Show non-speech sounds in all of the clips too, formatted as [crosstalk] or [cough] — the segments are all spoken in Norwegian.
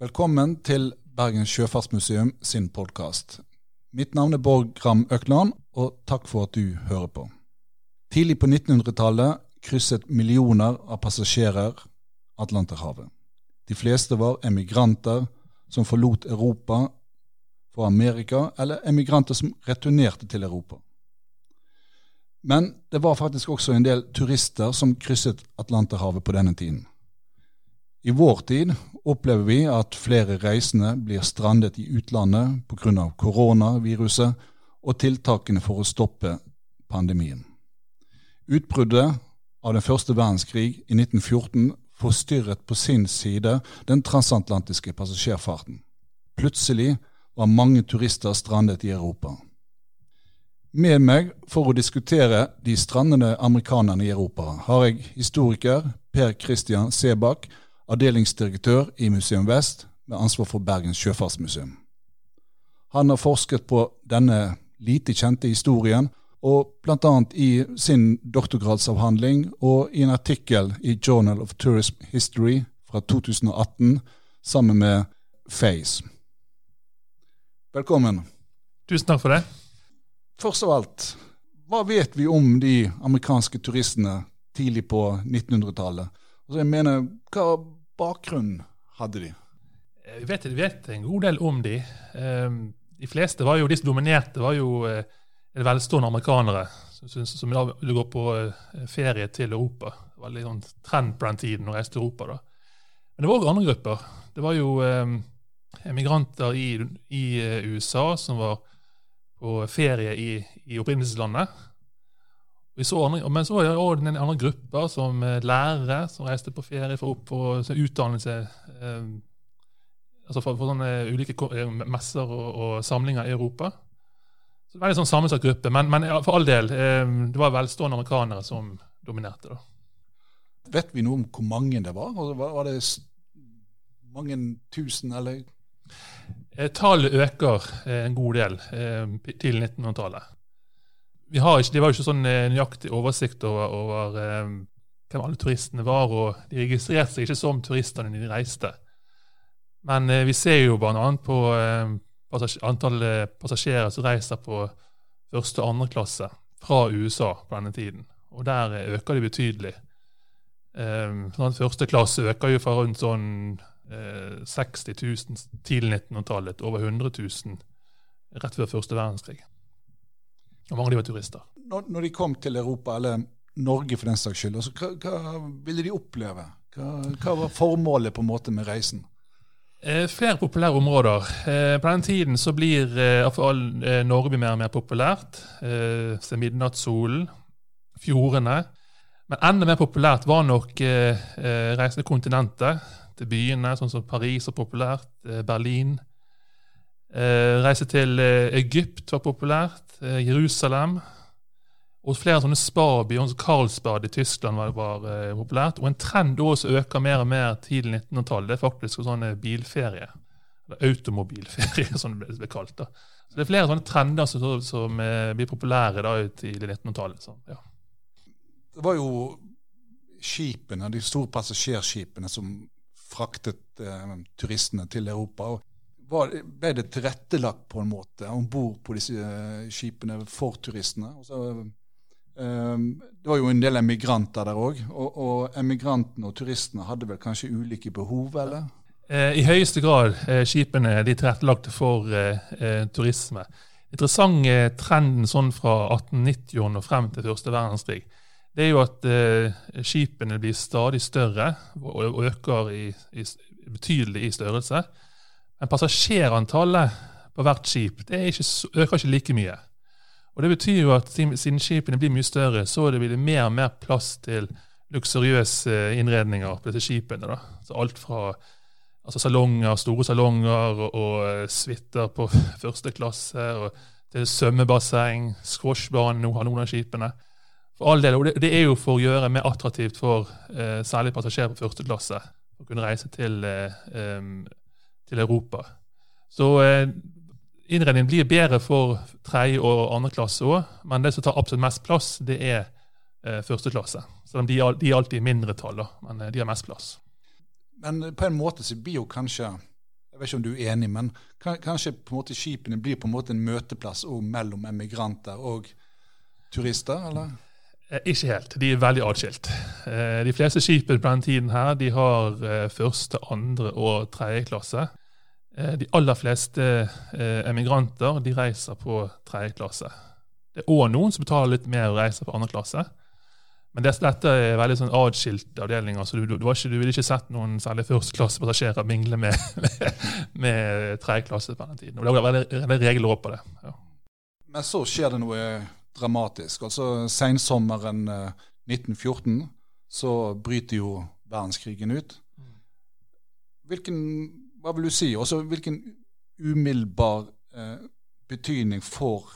Velkommen til Bergens Sjøfartsmuseum sin podkast. Mitt navn er Borg Gram Økland, og takk for at du hører på. Tidlig på 1900-tallet krysset millioner av passasjerer Atlanterhavet. De fleste var emigranter som forlot Europa for Amerika, eller emigranter som returnerte til Europa. Men det var faktisk også en del turister som krysset Atlanterhavet på denne tiden. I vår tid opplever vi at flere reisende blir strandet i utlandet pga. koronaviruset og tiltakene for å stoppe pandemien. Utbruddet av den første verdenskrig i 1914 forstyrret på sin side den transatlantiske passasjerfarten. Plutselig var mange turister strandet i Europa. Med meg for å diskutere de strandende amerikanerne i Europa har jeg historiker Per Christian Sebakk, avdelingsdirektør i Museum Vest med ansvar for Bergens sjøfartsmuseum. Han har forsket på denne lite kjente historien, og bl.a. i sin doktorgradsavhandling og i en artikkel i Journal of Tourism History fra 2018 sammen med Face. Velkommen. Tusen takk for det. Først av alt, hva vet vi om de amerikanske turistene tidlig på 1900-tallet? Altså jeg mener, Hva bakgrunn hadde de? Vi vet, vi vet en god del om de. Ehm, de fleste var jo, de som dominerte, var jo eh, velstående amerikanere som, som da ville gå på eh, ferie til Europa. Det var litt sånn trend på den tiden å reise til Europa. da. Men det var òg andre grupper. Det var jo eh, emigranter i, i USA som var på ferie i, i opprinnelseslandet. Så andre, men så var det også en andre gruppe som eh, lærere som reiste på ferie for, opp, for utdannelse. Eh, altså for, for, sånne ulike eh, messer og, og, samlinger i Europa. Så det var en sånn sammensatt gruppe. Men, men, for all del, eh, det var velstående amerikanere som dominerte. da. Vet vi noe om hvor mange det var? Altså, var, det mange tusen, eller? Eh, tallet øker en god del til 1900-tallet. Vi har ikke, Det var jo ikke sånn nøyaktig oversikt over, over hvem alle turistene var, og de registrerte seg ikke som turister når de reiste. Men vi ser jo bl.a. på antall passasjerer som reiser på første og andre klasse fra USA på denne tiden. Og der øker de betydelig. Sånn første klasse øker jo fra rundt sånn 60 000 til 1900-tallet, over 100 000 rett før første verdenskrig. Og mange de var turister. Når, når, de kom til Europa, eller Norge for den saks skyld, altså, hva, hva, ville de oppleve? Hva, hva, var formålet på en måte med reisen? Eh, flere populære områder. Eh, på den tiden så blir eh, eh Norge mer og mer populært. Eh, midnattssolen, fjordene. Men enda mer populært var nok eh, eh reisende kontinentet til byene, sånn som Paris er populært, eh, Berlin. Eh, reise til eh, Egypt var populært, Jerusalem. Og flere sånne spabyer, sånn som Karlsbad i Tyskland var, var eh, populært. Og en trend også øker mer og mer tidlig 1900-tall. Det er faktisk sånne bilferie. Eller automobilferie, [laughs] som det ble kalt. da. Så Det er flere sånne trender som, som uh, blir populære da tidlig 1900-tallet. Ja. Det var jo skipene, de store passasjerskipene som fraktet eh, turistene til Europa. Var, ble det tilrettelagt på en måte om bord på disse eh, skipene for turistene? Så, um, det var jo en del emigranter der òg, og, og emigrantene og turistene hadde vel kanskje ulike behov, eller? Eh, I høyeste grad. Eh, skipene de tilrettelagte for eh, turisme. Interessant trenden sånn fra 1890-årene og frem til første verdenskrig det er jo at eh, skipene blir stadig større og øker i, i, betydelig i størrelse. Men passasjerantallet på hvert skip det ikke, øker ikke like mye. Og Det betyr jo at siden skipene blir mye større, så det blir det mer og mer plass til luksuriøse innredninger på disse skipene. Da. Så alt fra altså salonger, store salonger og, og suiter på [laughs] første klasse, og til svømmebasseng, squashbane har noen av skipene. For all del, og det, det, er jo for å gjøre mer attraktivt for eh, særlig passasjerer på første klasse å kunne reise til, eh, til Europa. Så eh, innredningen blir bedre for tredje og andre klasse òg, men det som tar absolutt mest plass, det er eh, første klasse. Så de, de er alltid i mindretall, men eh, de har mest plass. Men på en måte så blir jo kanskje jeg vet ikke om du er enig, men kanskje på en måte skipene blir på en måte en møteplass mellom emigranter og turister, eller? Eh, ikke helt. De er veldig atskilt. Eh, de fleste skipene på denne tiden her, de har eh, første, andre og tredje klasse. De aller fleste emigranter de reiser på tredje klasse. Det er òg noen som betaler litt mer og reiser på andre klasse. Men dette er veldig sånn atskilte avdelinger, så du, du, du, ikke, du ville ikke sett noen særlig førsteklassepassasjerer mingle med, [laughs] med, med tredje klasse på den tiden. Og Det er veldig regler på det. Ja. Men så skjer det noe dramatisk. Altså Sensommeren 1914 eh, så bryter jo verdenskrigen ut. Hvilken, hva vil du si, også hvilken umiddelbar eh, betydning får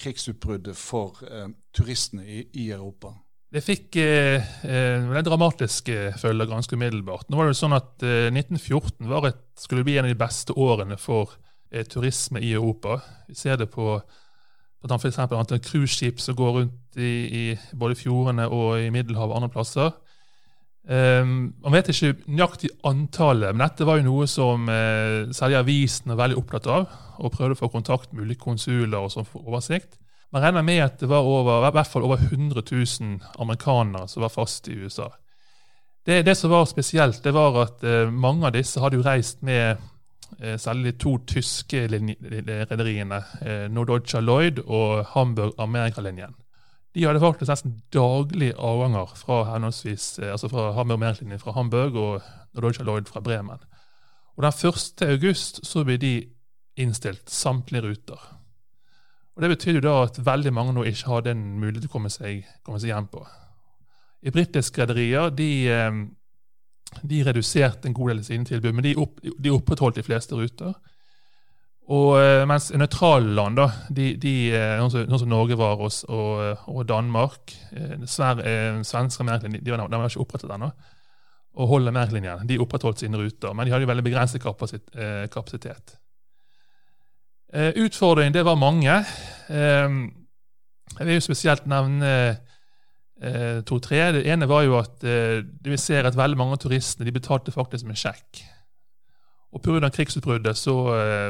krigsutbruddet for eh, turistene i, i Europa? Det fikk eh, det dramatiske følger ganske umiddelbart. Nå var det sånn at eh, 1914 et, skulle bli en av de beste årene for eh, turisme i Europa. Vi ser det på f.eks. antall cruiseskip som går rundt i, i, både fjordene og i Middelhavet og andre plasser. Um, man vet ikke nøyaktig antallet, men dette var jo noe som uh, særlig avisene var veldig opptatt av, og prøvde å få kontakt med ulike konsuler og sånn for oversikt. Man regner med at det var over, i hvert fall over 100 000 amerikanere som var fast i USA. Det, det som var spesielt, det var at uh, mange av disse hadde jo reist med uh, særlig de to tyske rederiene, uh, Norddeutscher Lloyd og Hamburg Amerikalinjen. De hadde faktisk nesten daglige avganger fra henholdsvis, eh, altså fra Hamburg Amerikalinjen fra Hamburg og Norwegian Lloyd fra Bremen. Og Den 1. august så ble de innstilt, samtlige ruter. Og Det betyr jo da at veldig mange nå ikke hadde en mulighet til å komme seg, komme seg hjem på. I Britiske rederier de, eh, de, reduserte en god del av sine tilbud, men de, opp, de opprettholdt de fleste ruter. Og eh, Mens nøytrale land, da, de, de, eh, noen, som, Norge var og, og, og Danmark Sverige, Svensker de, de, var, de var ikke opprettet ennå. Og Holland Merkelinjen de opprettholdt sine ruter, men de hadde jo veldig begrenset kapasitet. Eh, utfordringen det var mange. Eh, jeg vil jo spesielt nevne eh, to-tre. Det ene var jo at vi ser at veldig mange av turistene de betalte faktisk med sjekk. Og Pga. krigsutbruddet, så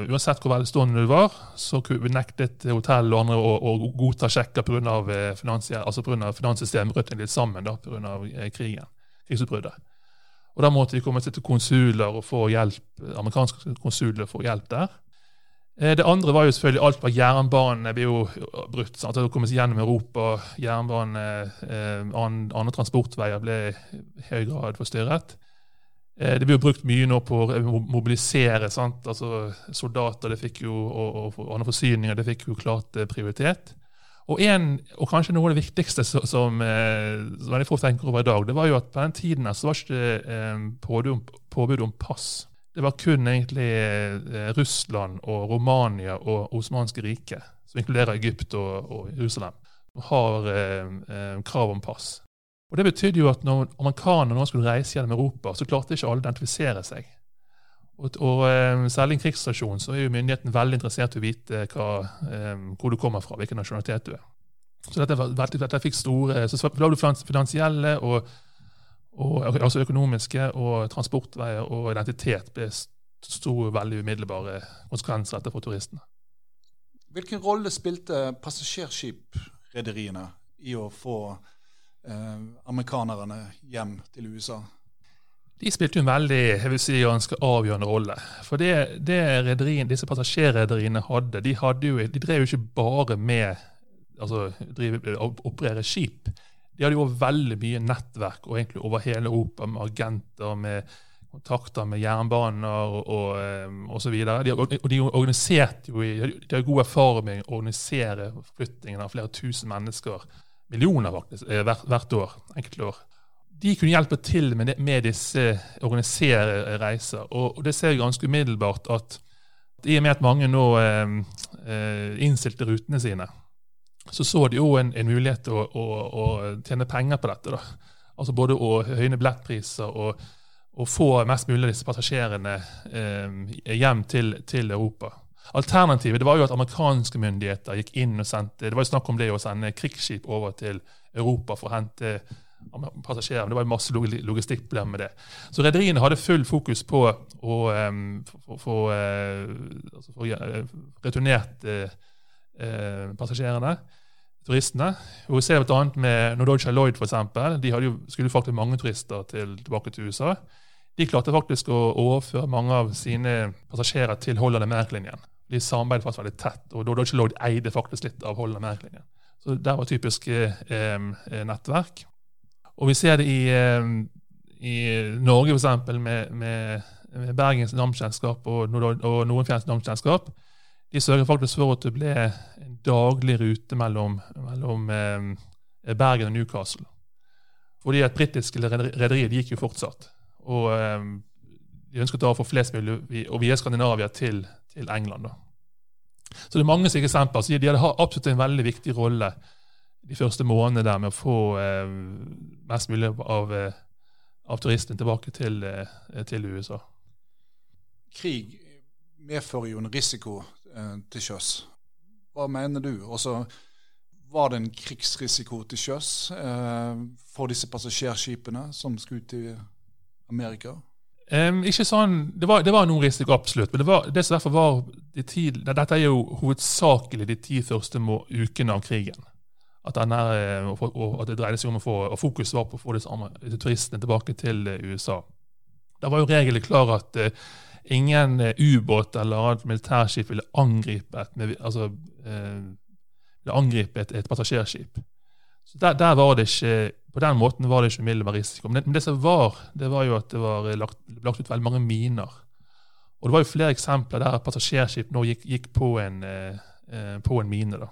uansett hvor velstående du var, så nektet hotell og andre å, å godta sjekker pga. Altså finanssystemet brøt litt sammen pga. krigen, krigsutbruddet. Og Da måtte de komme seg til konsuler og få hjelp, amerikanske konsuler få hjelp der. Eh, det andre var jo selvfølgelig alt var jernbane ble jo brutt. Sant? Det kom seg gjennom Europa. Jernbane, eh, andre transportveier ble i høy grad forstyrret. Eh, det blir jo brukt mye nå på å mobilisere. Sant? Altså Soldater det fikk jo, og, og, andre forsyninger det fikk jo klart prioritet. Og, en, og kanskje noe av det viktigste som, som, som veldig få tenker over i dag, det var jo at på den tiden så var ikke det påbud om pass. Det var kun egentlig eh, Russland og Romania og Osmanske riket, som inkluderer Egypt og, og Jerusalem, som har eh, eh, krav om pass. Og Det betydde jo at når amerikanerne nå skulle reise gjennom Europa, så klarte ikke alle å identifisere seg. Og, og eh, Særlig i en krigsstasjon så er jo myndigheten veldig interessert i å vite hva, eh, hvor du kommer fra, hvilken nasjonalitet du er. Så dette, dette fikk store, så ble det finansielle og og, altså økonomiske og transportveier og identitet ble store, veldig umiddelbare konsekvenser etter for turistene. Hvilken rolle spilte passasjerskiprederiene i å få eh, amerikanerne hjem til USA? De spilte en veldig jeg vil si, ganske avgjørende rolle. For det, det disse passasjerrederiene hadde, de, hadde jo, de drev jo ikke bare med altså operere skip. De hadde jo veldig mye nettverk og egentlig over hele Europa med agenter, med kontakter med jernbaner og, osv. videre. De, og de organiserte jo, de har god erfaring med å organisere forflyttingen av flere tusen mennesker, millioner faktisk, eh, hvert, år, enkelte år. De kunne hjelpe til med, med disse organiserte reiser. Og, det ser vi ganske umiddelbart at i og med at mange nå eh, eh innstilte rutene sine, så så de jo en, en mulighet til å, å, å, tjene penger på dette. da. Altså Både å høyne billettpriser og, og, få mest mulig av disse passasjerene eh, hjem til, til, Europa. Alternativet det var jo at amerikanske myndigheter gikk inn og sendte det var jo snakk om det å sende krigsskip over til Europa for å hente passasjerer. Det var jo masse logistikkproblemer med det. Så rederiene hadde full fokus på å få altså returnert passasjerene, turistene. Og vi ser bl.a. med Nordoja Lloyd, f.eks. De hadde jo, skulle faktisk mange turister til, tilbake til USA. De klarte faktisk å overføre mange av sine passasjerer til Holland America-linjen. De samarbeidet faktisk veldig tett, og Nordoja Lloyd eide faktisk litt av Holland America-linjen. Så der var typisk eh, nettverk. Og vi ser det i, eh, i Norge, f.eks., med, med, med Bergens Namsselskap og, og Nordenfjells Namsselskap. De sørger faktisk for at det ble en daglig rute mellom, mellom eh, Bergen og Newcastle. Fordi at britiske rederier gikk jo fortsatt. Og eh, de da å få flest mulig og via Skandinavia til, til England. da. Så det er mange slike eksempler. Så de hadde absolutt en veldig viktig rolle de første månedene der med å få eh, mest mulig av, eh, av turistene tilbake til, eh, til, USA. Krig medfører jo en risiko eh, til sjøs. Hva mener du? Også, var det en krigsrisiko til sjøs eh, for disse passasjerskipene som skulle ut til Amerika? Um, ikke sånn, det var, det var, noen risiko, absolutt. Men det, var, det som derfor var de ti, Dette er jo hovedsakelig de ti første ukene av krigen. At, denne, eh, og, at det dreide seg om å få og fokus var på å få disse turistene tilbake til uh, USA. Da var jo regelen klar at uh, ingen uh, ubåt eller annet militærskip ville angripe et, altså, ville angripe et, et passasjerskip. Så der, der, var det ikke, På den måten var det ikke umiddelbar risiko. Men det, men det, som var, det var jo at det var lagt, lagt, ut veldig mange miner. Og det var jo flere eksempler der passasjerskip nå gikk, gikk på, en, eh, på, en, mine. da.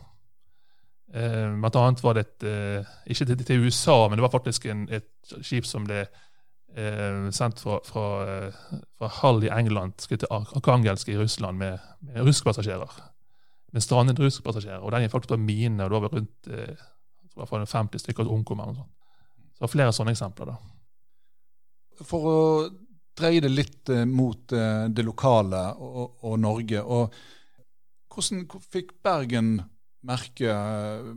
Eh, blant annet var det et eh, Ikke til, til, USA, men det var faktisk en, et skip som ble eh, sendt fra, fra, eh, fra, Hull i England til Arkangelsk i Russland med, med russpassasjerer. Med strandede russpassasjerer. Og den gikk faktisk på mine, og det var rundt i hvert fall 50 stykker som. Og sånt. Så er flere sånne eksempler. da. For å dreie det litt eh, mot eh, det lokale og, og, Norge. og Hvordan fikk Bergen merke eh,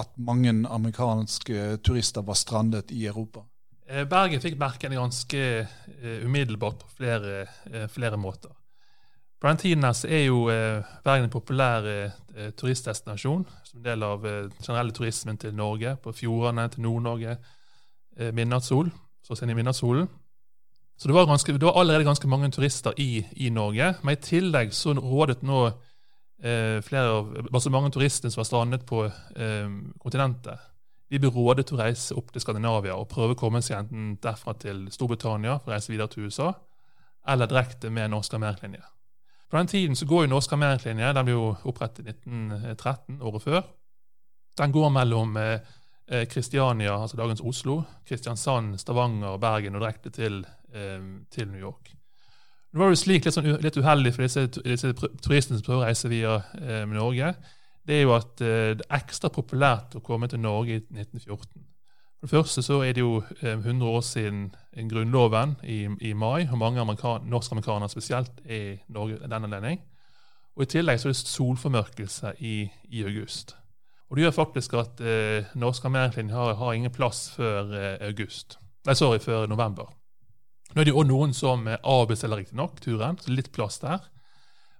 at mange amerikanske turister var strandet i Europa? Eh, Bergen fikk merke det ganske umiddelbart på flere, flere måter. På den er jo eh, Bergen en populær eh, turistdestinasjon som en del av eh, generelle turismen til Norge, på fjordene til Nord-Norge, eh, midnattssol, så sent i midnattssolen. Så det var, ganske, det var, allerede ganske mange turister i, i, Norge. Men i tillegg så rådet nå eh, flere av, altså mange turister som var strandet på eh, kontinentet, de ble rådet til å reise opp til Skandinavia og prøve å komme seg enten derfra til Storbritannia for å reise videre til USA, eller direkte med norsk ameriklinje. På den tiden så går jo Norsk armeringslinje, den ble jo opprettet i 1913, året før. Den går mellom eh, Kristiania, altså dagens Oslo, Kristiansand, Stavanger, Bergen og direkte til, eh, til New York. Det var jo slik litt, sånn, litt uheldig for disse, disse, turistene som prøver å reise via eh, Norge, det er jo at eh, det er ekstra populært å komme til Norge i 1914. For det første så er det jo 100 eh, år siden Grunnloven i, i mai, og mange norskamerikanere spesielt er i Norge den anledning. Og I tillegg så er det solformørkelse i, i august. Og Det gjør faktisk at eh, norsk amerikanere har, har, ingen plass før eh, august. Nei, sorry, før november. Nå er det jo noen som eh, avbestiller riktignok turen, så litt plass der.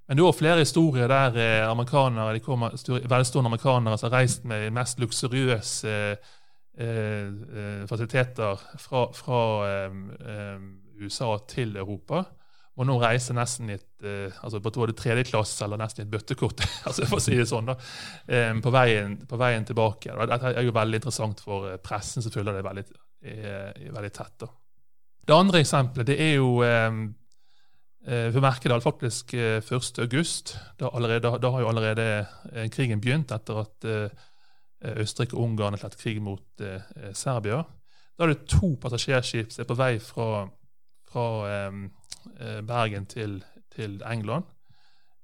Men det er òg flere historier der eh, amerikanere, de kommer, velstående amerikanere som har reist med mest luksuriøse eh, fasiliteter fra, fra eh, USA til Europa. Og nå reiser nesten i et, altså på både tredje klasse eller nesten i et bøttekort [laughs] altså for å si det sånn da, på veien, på veien tilbake. Dette er jo veldig interessant for pressen, som følger det veldig, er, veldig tett. da. Det andre eksempelet det er jo Vi merker det faktisk 1.8. Da, allerede, da har jo allerede krigen begynt, etter at Eh, Østerrike og Ungarn tatt krig mot eh, eh, Serbia. Da er det to passasjerskip som er på vei fra, fra eh, Bergen til, til England.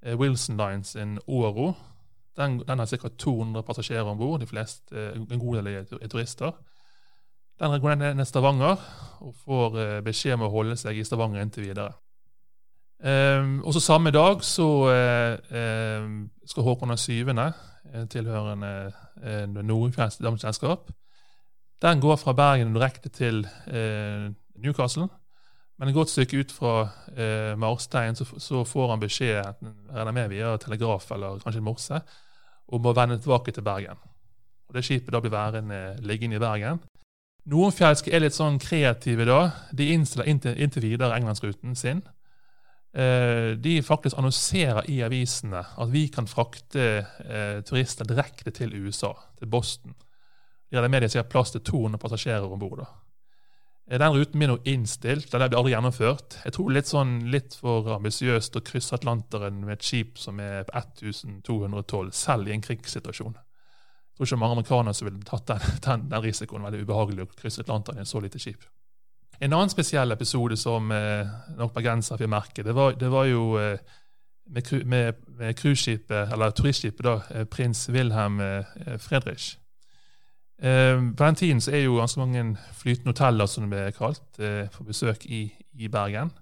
Eh, Wilson Lines in Oro. Den, den har ca. 200 passasjerer om bord, en god del er turister. Den går ned til Stavanger og får beskjed om å holde seg i Stavanger inntil videre. Um, og så Samme dag så uh, skal Håkon 7., tilhørende uh, Nordfjells Damselskap, den går fra Bergen direkte til uh, Newcastle. Men et godt stykke ut fra eh, Marstein så, så, får han beskjed regner med via telegraf eller kanskje morse, om å vende tilbake til Bergen. Og Det skipet da blir værende liggende i Bergen. Nordenfjelsk er litt sånn kreative da. De innstiller inntil, inntil videre englandsruten sin. Eh, de faktisk annonserer i avisene at vi kan frakte eh, turister direkte til USA, til Boston. De regner med de har plass til 200 passasjerer om bord. Eh, den ruten blir nå innstilt, den blir aldri gjennomført. Jeg tror litt sånn litt for ambisiøst å krysse Atlanteren med et skip som er på 1212, selv i en krigssituasjon. Jeg tror ikke mange amerikanere ville tatt den, [laughs] den, den risikoen. Veldig ubehagelig å krysse Atlanteren i en så lite skip. En annen spesiell episode som eh, nok bergensere fikk merke, det var, det var jo eh, med, med, med eller turistskipet, da, eh, prins Wilhelm eh, Fredrich. Eh, på den tiden så er jo ganske mange flytende hoteller som det ble kalt, eh, for besøk i, i, Bergen.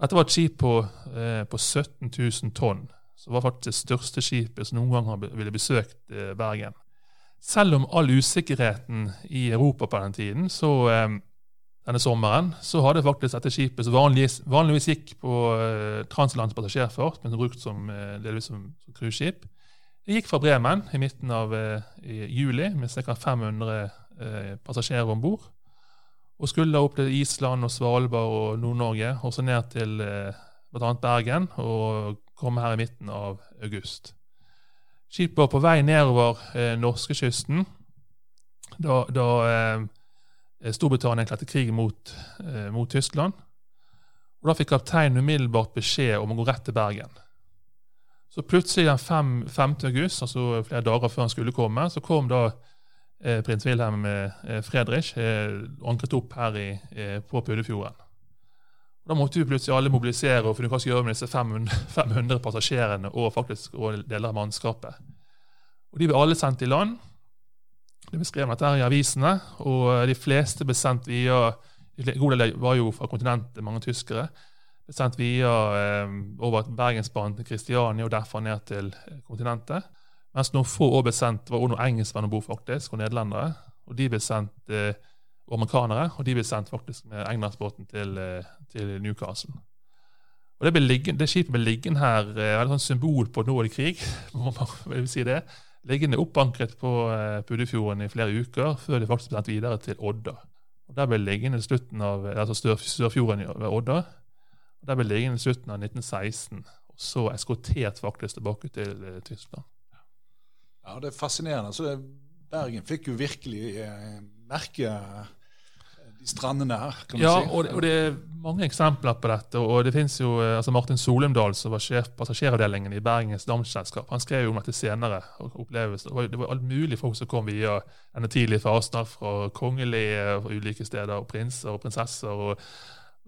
Dette var et skip på, eh, på 17 000 tonn, som var faktisk det største skipet som noen gang ville besøkt eh, Bergen. Selv om all usikkerheten i Europa på den tiden, så eh, denne sommeren, så hadde faktisk dette skipet som vanligvis, vanligvis gikk på eh, transatlantisk passasjerfart, men som brukt som, delvis som, cruiseskip, det gikk fra Bremen i midten av eh, i juli med ca. 500 eh, passasjerer om bord. Og skulle opp til Island og Svalbard og Nord-Norge, og så ned til eh, bl.a. Bergen, og komme her i midten av august. Skipet var på vei nedover eh, norskekysten da, da eh, Storbritannia erklærte krig mot, eh, mot Tyskland. Og Da fikk kapteinen umiddelbart beskjed om å gå rett til Bergen. Så plutselig den 5. 5. august, altså flere dager før han skulle komme, så kom da eh, prins Wilhelm eh, Fredrik eh, ankret opp her i, eh, på Puddefjorden. Da måtte vi plutselig alle mobilisere og finne hva skulle gjøre med disse 500, 500 [laughs] passasjerene og faktisk deler av mannskapet. Og De ble alle sendt i land. Det ble skrevet dette her i avisene, og de fleste ble sendt via en god del var jo fra kontinentet, mange tyskere Ble sendt via eh, over Bergensbanen til Kristiania og derfra ned til eh, kontinentet. Mens noen få år ble sendt, var også noen engelskmenn om bord faktisk, og nederlendere. Og de ble sendt eh, amerikanere, og de ble sendt faktisk med englandsbåten til, eh, til Newcastle. Og Det, liggen, det skipet ble liggende her, eh, er et sånn symbol på nå er det krig. [laughs] må man vil si det. Liggende oppankret på eh, Puddefjorden i flere uker, før de faktisk ble sendt videre til Odda. Og Der ble liggende slutten av, altså Størfjorden ved Odda og Der ble liggende slutten av 1916, og så eskortert faktisk tilbake til uh, Tyskland. Ja, Det er fascinerende. Så Bergen fikk jo virkelig eh, merke eh, strandene her. kan ja, si. og det, og det er mange eksempler på dette. og det finnes jo, eh, altså Martin Solumdal, som var sjef passasjeravdelingen i Bergens Damselskap, han skrev jo om dette senere. og oppleves, Det var alt mulig folk som kom via denne tidlige fasen, fra kongelige fra ulike steder, og prinser og prinsesser. og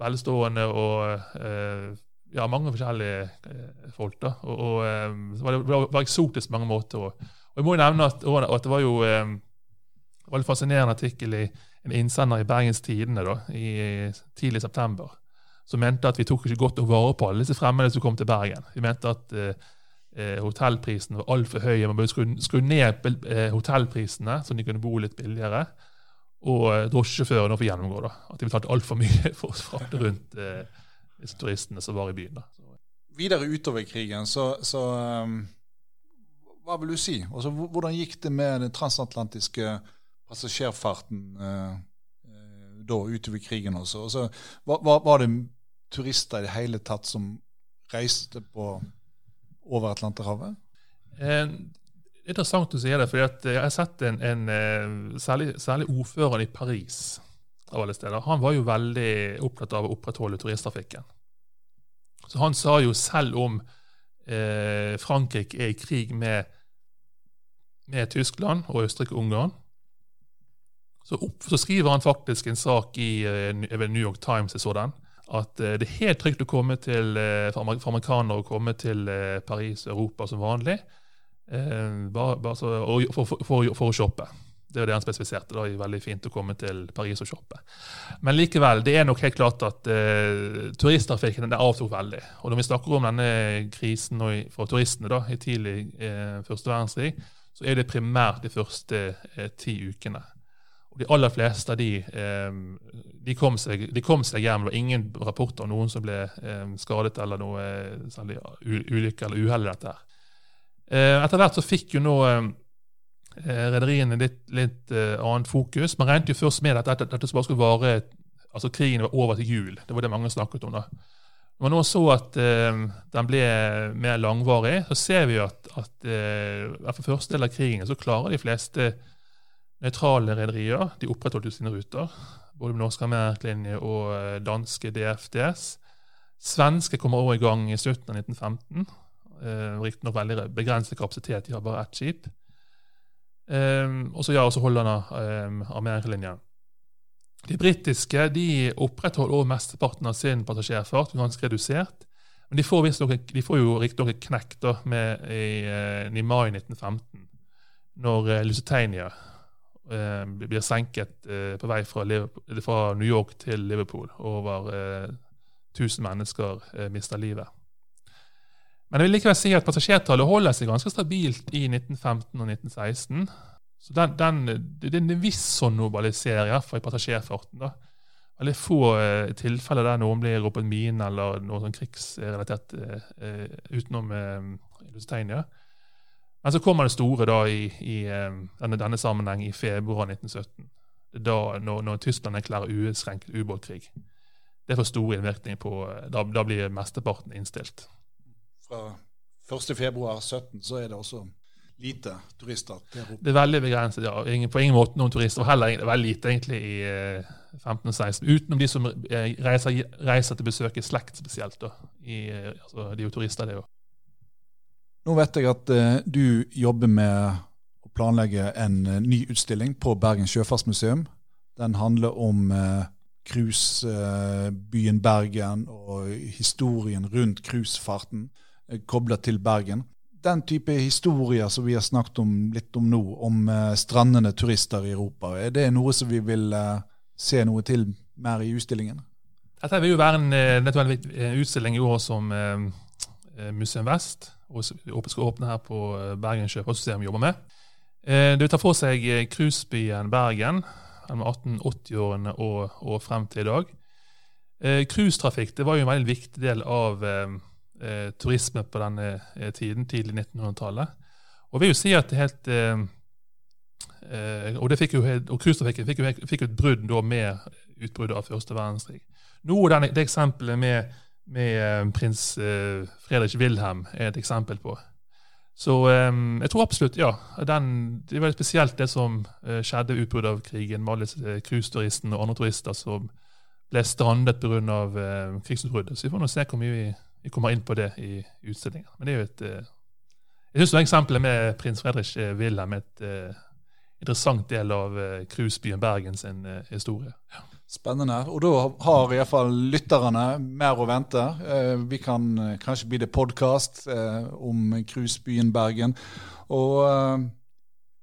velstående og eh, ja, mange forskjellige eh, folk. da, og, og eh, Det var, var eksotisk på mange måter. Og, og Jeg må jo nevne at, at det var jo det var en fascinerende artikkel i en innsender i Bergens Tidende da, i tidlig september, som mente at vi tok ikke godt vare på alle disse fremmede som kom til Bergen. Vi mente at eh, hotellprisene var altfor høye. Man burde skru, skru ned eh, hotellprisene, så de kunne bo litt billigere og eh, drosjesjåførene får gjennomgå. da, At de betalte altfor mye [laughs] for å frakte rundt eh, disse turistene som var i byen. da. Videre utover krigen, så, så um, Hva vil du si? Altså, hvordan gikk det med den transatlantiske passasjerfarten uh, da utover krigen også? Altså, var, var, det turister i det hele tatt som reiste på over Atlanterhavet? Eh, interessant å si det, for jeg har sett en, en eh, særlig, særlig, ordføreren i Paris av alle steder. Han var jo veldig opptatt av å opprettholde turisttrafikken. Så Han sa jo selv om eh, Frankrike er i krig med, med Tyskland og Østerrike-Ungarn, så, så, skriver han faktisk en sak i uh, New York Times sådan, at uh, det er helt trygt å komme til, uh, for amerikanere å komme til Paris og Europa som vanlig. Eh, bare, bare så, for, for, for, for, å shoppe. Det er det han spesifiserte. Det er veldig fint å komme til Paris og shoppe. Men likevel, det er nok helt klart at uh, turisttrafikken avtok veldig. Og når vi snakker om denne krisen for turistene da, i tidlig uh, første verdenskrig, så er det primært de første uh, ti ukene. Og de aller fleste av de, eh, de, kom seg, de, kom seg, hjem. Det var ingen rapporter om noen som ble eh, skadet eller noe særlig ulykke eller uhell i dette. her. Etter hvert så fikk jo nå rederiene litt, litt annet fokus. Man regnet jo først med at dette, dette bare skulle vare altså krigen var over til jul. Det var det mange snakket om da. Når man nå så at uh, den ble mer langvarig, så ser vi at, at uh, for første del av krigen så klarer de fleste nøytrale rederier de opprettholdt sine ruter. Både med norske Ameriklinje og uh, danske DFDS. Svenske kommer også i gang i slutten av 1915. Uh, Riktignok veldig begrenset kapasitet, de har bare ett skip. Um, og så ja, også Hollanda, um. De britiske de opprettholder også mesteparten av sin passasjerfart, ganske redusert. Men de får, noe, de får jo riktignok et knekk da, med, i, eh, i, mai 1915, når uh, Lusitania blir senket uh, på vei fra, fra, New York til Liverpool. Over uh, 1000 mennesker mister livet. Men jeg vil likevel si at passasjertallet holder seg ganske stabilt i 1915 og 1916. Så den, den, Det er en viss sånn normalisering, i passasjerfarten. da. Veldig få eh, tilfeller der noen blir ropt mine eller noe sånn krigsrelatert eh, eh, utenom eh, Lusitania. Men så kommer det store da i, i eh, denne, denne, sammenheng i februar 1917. Da, når, når Tyskland erklærer uinnskrenket ubåtkrig. Det får stor innvirkning på eh, Da, da blir mesteparten innstilt. Fra 1.2.17 så er det også lite turister til Europa? Det er veldig begrenset, ja. Ingen, på ingen måte noen turister. Og heller det er veldig lite egentlig i eh, 15 og 16. Utenom de som eh, reiser, reiser til besøk i slekt spesielt. Da. I, eh, altså, de er jo turister, det òg. Nå vet jeg at uh, du jobber med å planlegge en uh, ny utstilling på Bergen sjøfartsmuseum. Den handler om cruisebyen uh, Bergen og historien rundt cruisefarten kobla til Bergen den type historier som vi har snakket om litt om nå, om strandende turister i Europa, er det noe som vi vil se noe til mer i utstillingen? Dette vil jo være en, en eh, utstilling i år som Museum Vest og skal åpne her på Bergen vi jobber med. Det vil ta for seg cruisebyen Bergen mellom 1880-årene og, og, frem til i dag. Cruisetrafikk var jo en veldig viktig del av eh, turisme på denne eh, tiden, tidlig 1900-tallet. Og vil jo si at det helt eh, eh Og, det fikk jo, og cruisetrafikken fikk, jo, et brudd med utbruddet av første verdenskrig. Nå denne, Det eksempelet med, med eh, prins eh, Fredrik Wilhelm er et eksempel på. Så um, jeg tror absolutt, ja. Den, det var spesielt det som skjedde ved utbruddet av krigen, med alle disse cruiseturistene og andre turister som ble strandet pga. Uh, krigsutbruddet. Så vi får nå se hvor mye vi vi kommer inn på det i utstillingen. Men det er jo et eh, Jeg syns eksempelet med prins Fredrik eh, Wilhelm er et interessant del av uh, cruisebyen Bergen sin uh, historie. Spennende. Og da har iallfall lytterne mer å vente. vi kan kanskje bli det podkast om cruisebyen Bergen. Og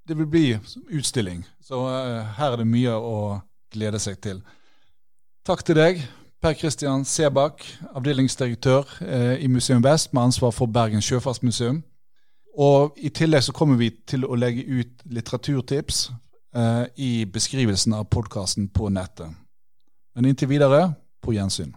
det vil bli utstilling. Så her er det mye å glede seg til. Takk til deg. Per Christian Sebakk, avdelingsdirektør eh, i Museum Vest med ansvar for Bergen sjøfartsmuseum. Og I tillegg så kommer vi til å legge ut litteraturtips eh, i beskrivelsen av podkasten på nettet. Men inntil videre på gjensyn.